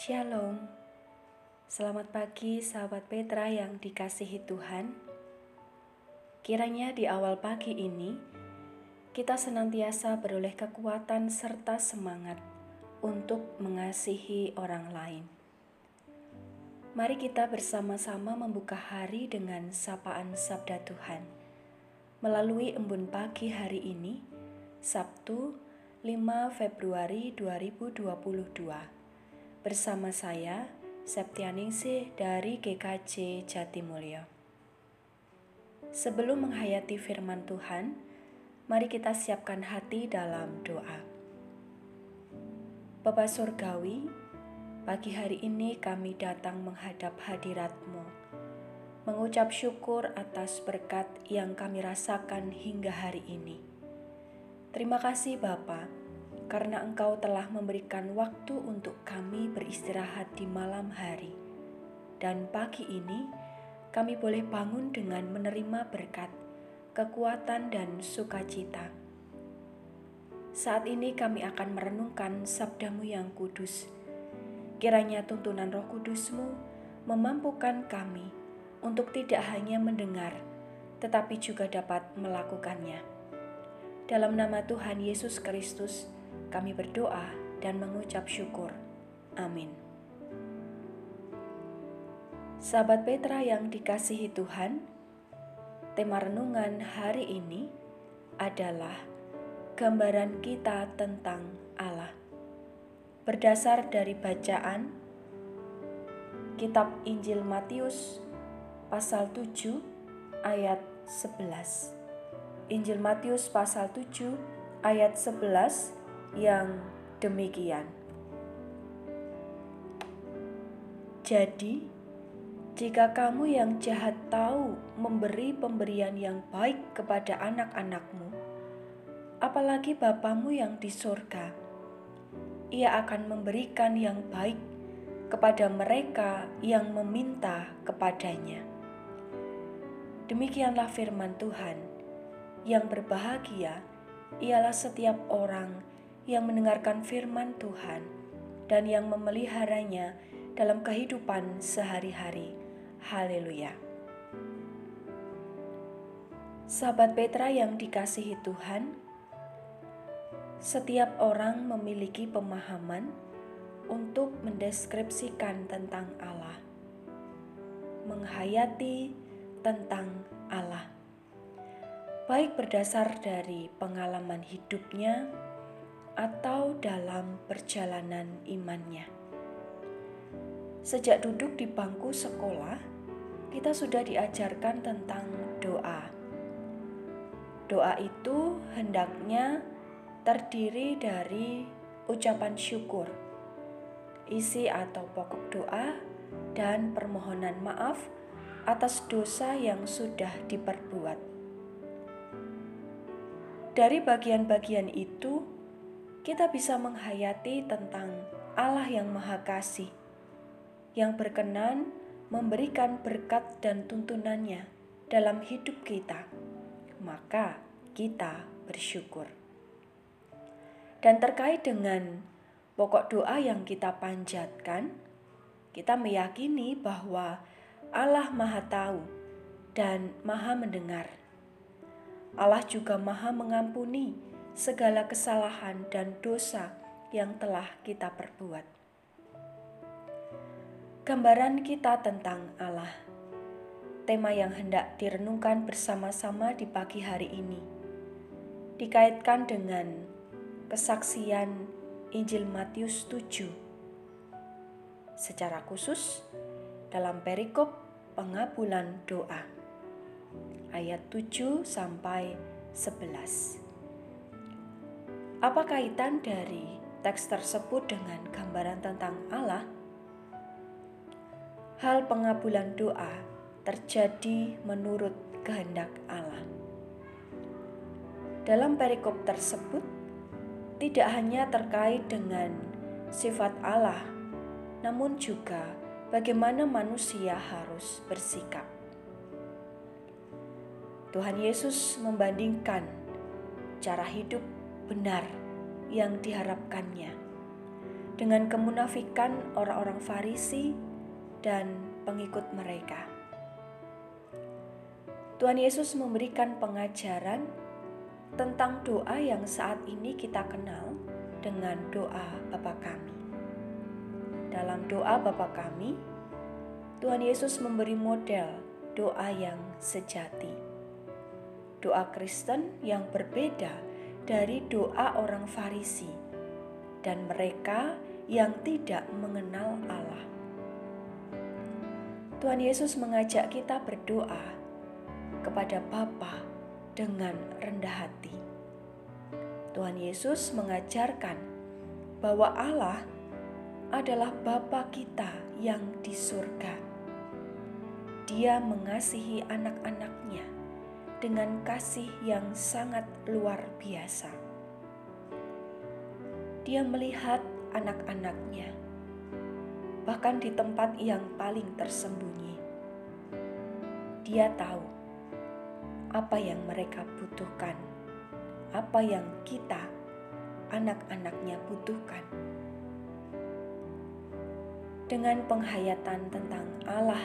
Shalom. Selamat pagi sahabat Petra yang dikasihi Tuhan. Kiranya di awal pagi ini kita senantiasa beroleh kekuatan serta semangat untuk mengasihi orang lain. Mari kita bersama-sama membuka hari dengan sapaan sabda Tuhan. Melalui embun pagi hari ini, Sabtu 5 Februari 2022 bersama saya Septianingsih dari GKJ Jatimulyo. Sebelum menghayati firman Tuhan, mari kita siapkan hati dalam doa. Bapak Surgawi, pagi hari ini kami datang menghadap hadiratmu, mengucap syukur atas berkat yang kami rasakan hingga hari ini. Terima kasih Bapak, karena Engkau telah memberikan waktu untuk kami beristirahat di malam hari. Dan pagi ini, kami boleh bangun dengan menerima berkat, kekuatan, dan sukacita. Saat ini kami akan merenungkan sabdamu yang kudus. Kiranya tuntunan roh kudusmu memampukan kami untuk tidak hanya mendengar, tetapi juga dapat melakukannya. Dalam nama Tuhan Yesus Kristus, kami berdoa dan mengucap syukur. Amin. Sahabat Petra yang dikasihi Tuhan, tema renungan hari ini adalah gambaran kita tentang Allah. Berdasar dari bacaan Kitab Injil Matius pasal 7 ayat 11. Injil Matius pasal 7 ayat 11 yang demikian. Jadi, jika kamu yang jahat tahu memberi pemberian yang baik kepada anak-anakmu, apalagi Bapamu yang di sorga, ia akan memberikan yang baik kepada mereka yang meminta kepadanya. Demikianlah firman Tuhan, yang berbahagia ialah setiap orang yang mendengarkan firman Tuhan dan yang memeliharanya dalam kehidupan sehari-hari. Haleluya. Sahabat Petra yang dikasihi Tuhan, setiap orang memiliki pemahaman untuk mendeskripsikan tentang Allah, menghayati tentang Allah, baik berdasar dari pengalaman hidupnya atau dalam perjalanan imannya. Sejak duduk di bangku sekolah, kita sudah diajarkan tentang doa. Doa itu hendaknya terdiri dari ucapan syukur, isi atau pokok doa, dan permohonan maaf atas dosa yang sudah diperbuat. Dari bagian-bagian itu, kita bisa menghayati tentang Allah yang Maha Kasih, yang berkenan memberikan berkat dan tuntunannya dalam hidup kita, maka kita bersyukur. Dan terkait dengan pokok doa yang kita panjatkan, kita meyakini bahwa Allah Maha Tahu dan Maha Mendengar. Allah juga Maha Mengampuni segala kesalahan dan dosa yang telah kita perbuat. Gambaran kita tentang Allah, tema yang hendak direnungkan bersama-sama di pagi hari ini, dikaitkan dengan kesaksian Injil Matius 7. Secara khusus, dalam perikop pengabulan doa ayat 7 sampai 11. Apa kaitan dari teks tersebut dengan gambaran tentang Allah? Hal pengabulan doa terjadi menurut kehendak Allah. Dalam perikop tersebut, tidak hanya terkait dengan sifat Allah, namun juga bagaimana manusia harus bersikap. Tuhan Yesus membandingkan cara hidup benar yang diharapkannya dengan kemunafikan orang-orang Farisi dan pengikut mereka. Tuhan Yesus memberikan pengajaran tentang doa yang saat ini kita kenal dengan doa Bapa kami. Dalam doa Bapa kami, Tuhan Yesus memberi model doa yang sejati. Doa Kristen yang berbeda dari doa orang Farisi dan mereka yang tidak mengenal Allah. Tuhan Yesus mengajak kita berdoa kepada Bapa dengan rendah hati. Tuhan Yesus mengajarkan bahwa Allah adalah Bapa kita yang di surga. Dia mengasihi anak-anaknya dengan kasih yang sangat luar biasa. Dia melihat anak-anaknya, bahkan di tempat yang paling tersembunyi. Dia tahu apa yang mereka butuhkan, apa yang kita, anak-anaknya, butuhkan. Dengan penghayatan tentang Allah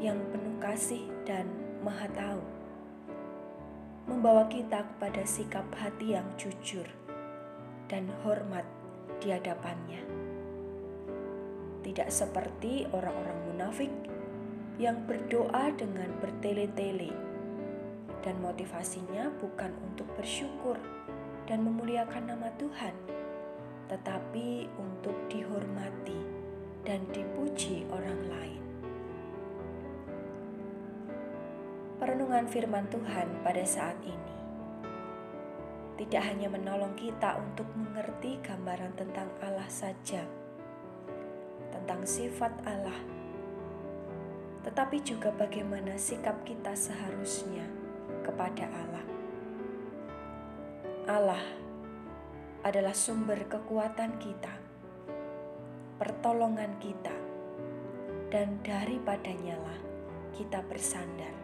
yang penuh kasih dan maha tahu, membawa kita kepada sikap hati yang jujur dan hormat di hadapannya. Tidak seperti orang-orang munafik yang berdoa dengan bertele-tele dan motivasinya bukan untuk bersyukur dan memuliakan nama Tuhan, tetapi untuk dihormati dan dipuji Perenungan firman Tuhan pada saat ini tidak hanya menolong kita untuk mengerti gambaran tentang Allah saja, tentang sifat Allah, tetapi juga bagaimana sikap kita seharusnya kepada Allah. Allah adalah sumber kekuatan kita, pertolongan kita, dan daripadanya lah kita bersandar.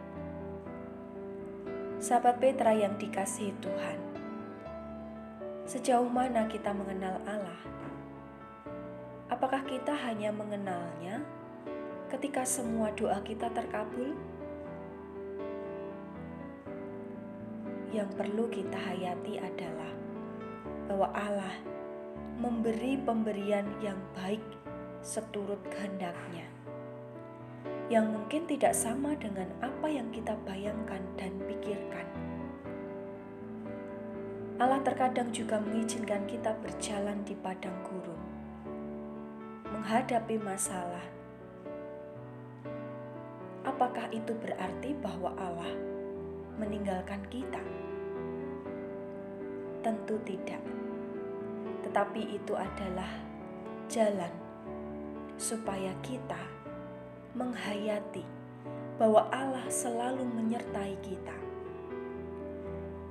Sahabat Petra yang dikasihi Tuhan, sejauh mana kita mengenal Allah? Apakah kita hanya mengenalnya ketika semua doa kita terkabul? yang perlu kita hayati adalah bahwa Allah memberi pemberian yang baik seturut kehendaknya yang mungkin tidak sama dengan apa yang kita bayangkan dan pikirkan. Allah terkadang juga mengizinkan kita berjalan di padang gurun, menghadapi masalah. Apakah itu berarti bahwa Allah meninggalkan kita? Tentu tidak, tetapi itu adalah jalan supaya kita menghayati bahwa Allah selalu menyertai kita.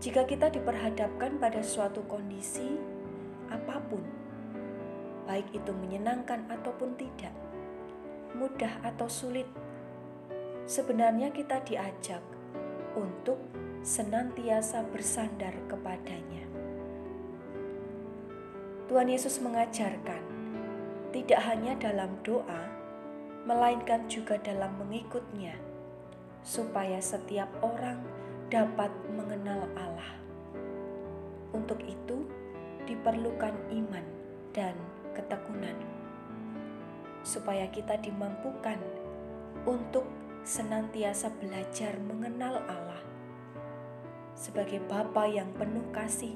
Jika kita diperhadapkan pada suatu kondisi apa pun, baik itu menyenangkan ataupun tidak, mudah atau sulit, sebenarnya kita diajak untuk senantiasa bersandar kepadanya. Tuhan Yesus mengajarkan tidak hanya dalam doa, melainkan juga dalam mengikutnya, supaya setiap orang dapat mengenal Allah. Untuk itu, diperlukan iman dan ketekunan, supaya kita dimampukan untuk senantiasa belajar mengenal Allah sebagai Bapa yang penuh kasih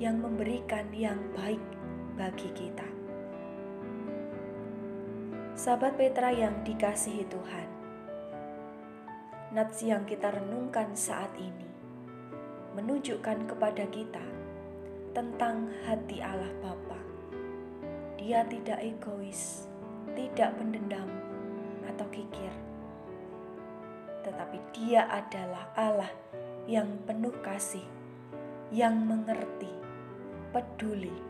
yang memberikan yang baik bagi kita. Sahabat Petra yang dikasihi Tuhan, nats yang kita renungkan saat ini menunjukkan kepada kita tentang hati Allah Bapa. Dia tidak egois, tidak pendendam atau kikir. Tetapi dia adalah Allah yang penuh kasih, yang mengerti, peduli,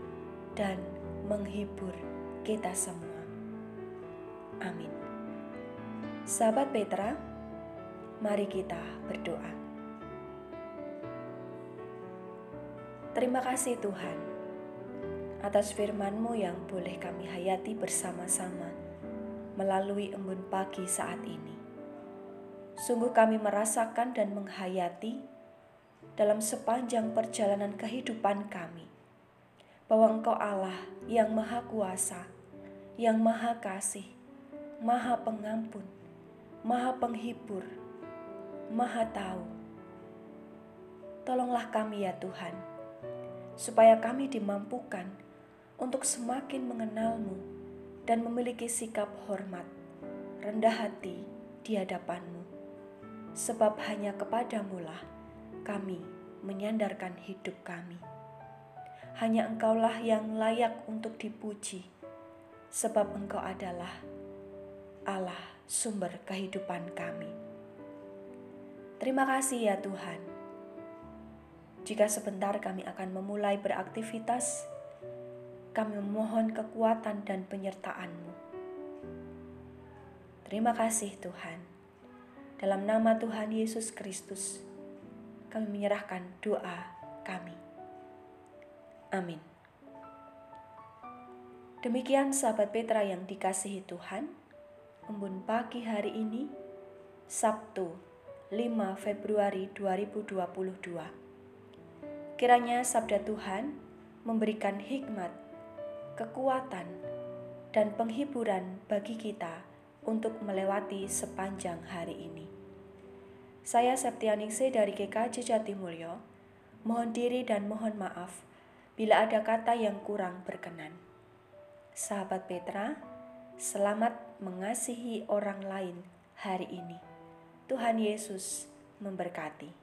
dan menghibur kita semua. Amin. Sahabat Petra, mari kita berdoa. Terima kasih Tuhan. atas firman-Mu yang boleh kami hayati bersama-sama melalui embun pagi saat ini. Sungguh kami merasakan dan menghayati dalam sepanjang perjalanan kehidupan kami bahwa Engkau Allah yang Maha Kuasa, yang Maha Kasih, Maha Pengampun, Maha Penghibur, Maha Tahu. Tolonglah kami ya Tuhan, supaya kami dimampukan untuk semakin mengenalmu dan memiliki sikap hormat, rendah hati di hadapanmu. Sebab hanya kepadamulah kami menyandarkan hidup kami. Hanya engkaulah yang layak untuk dipuji, sebab engkau adalah Allah sumber kehidupan kami. Terima kasih ya Tuhan. Jika sebentar kami akan memulai beraktivitas, kami memohon kekuatan dan penyertaan-Mu. Terima kasih Tuhan. Dalam nama Tuhan Yesus Kristus, kami menyerahkan doa kami. Amin. Demikian sahabat Petra yang dikasihi Tuhan, embun pagi hari ini, Sabtu 5 Februari 2022. Kiranya sabda Tuhan memberikan hikmat, kekuatan, dan penghiburan bagi kita untuk melewati sepanjang hari ini. Saya Septianingse dari GKJ Jatimulyo, mohon diri dan mohon maaf bila ada kata yang kurang berkenan. Sahabat Petra, selamat mengasihi orang lain hari ini. Tuhan Yesus memberkati.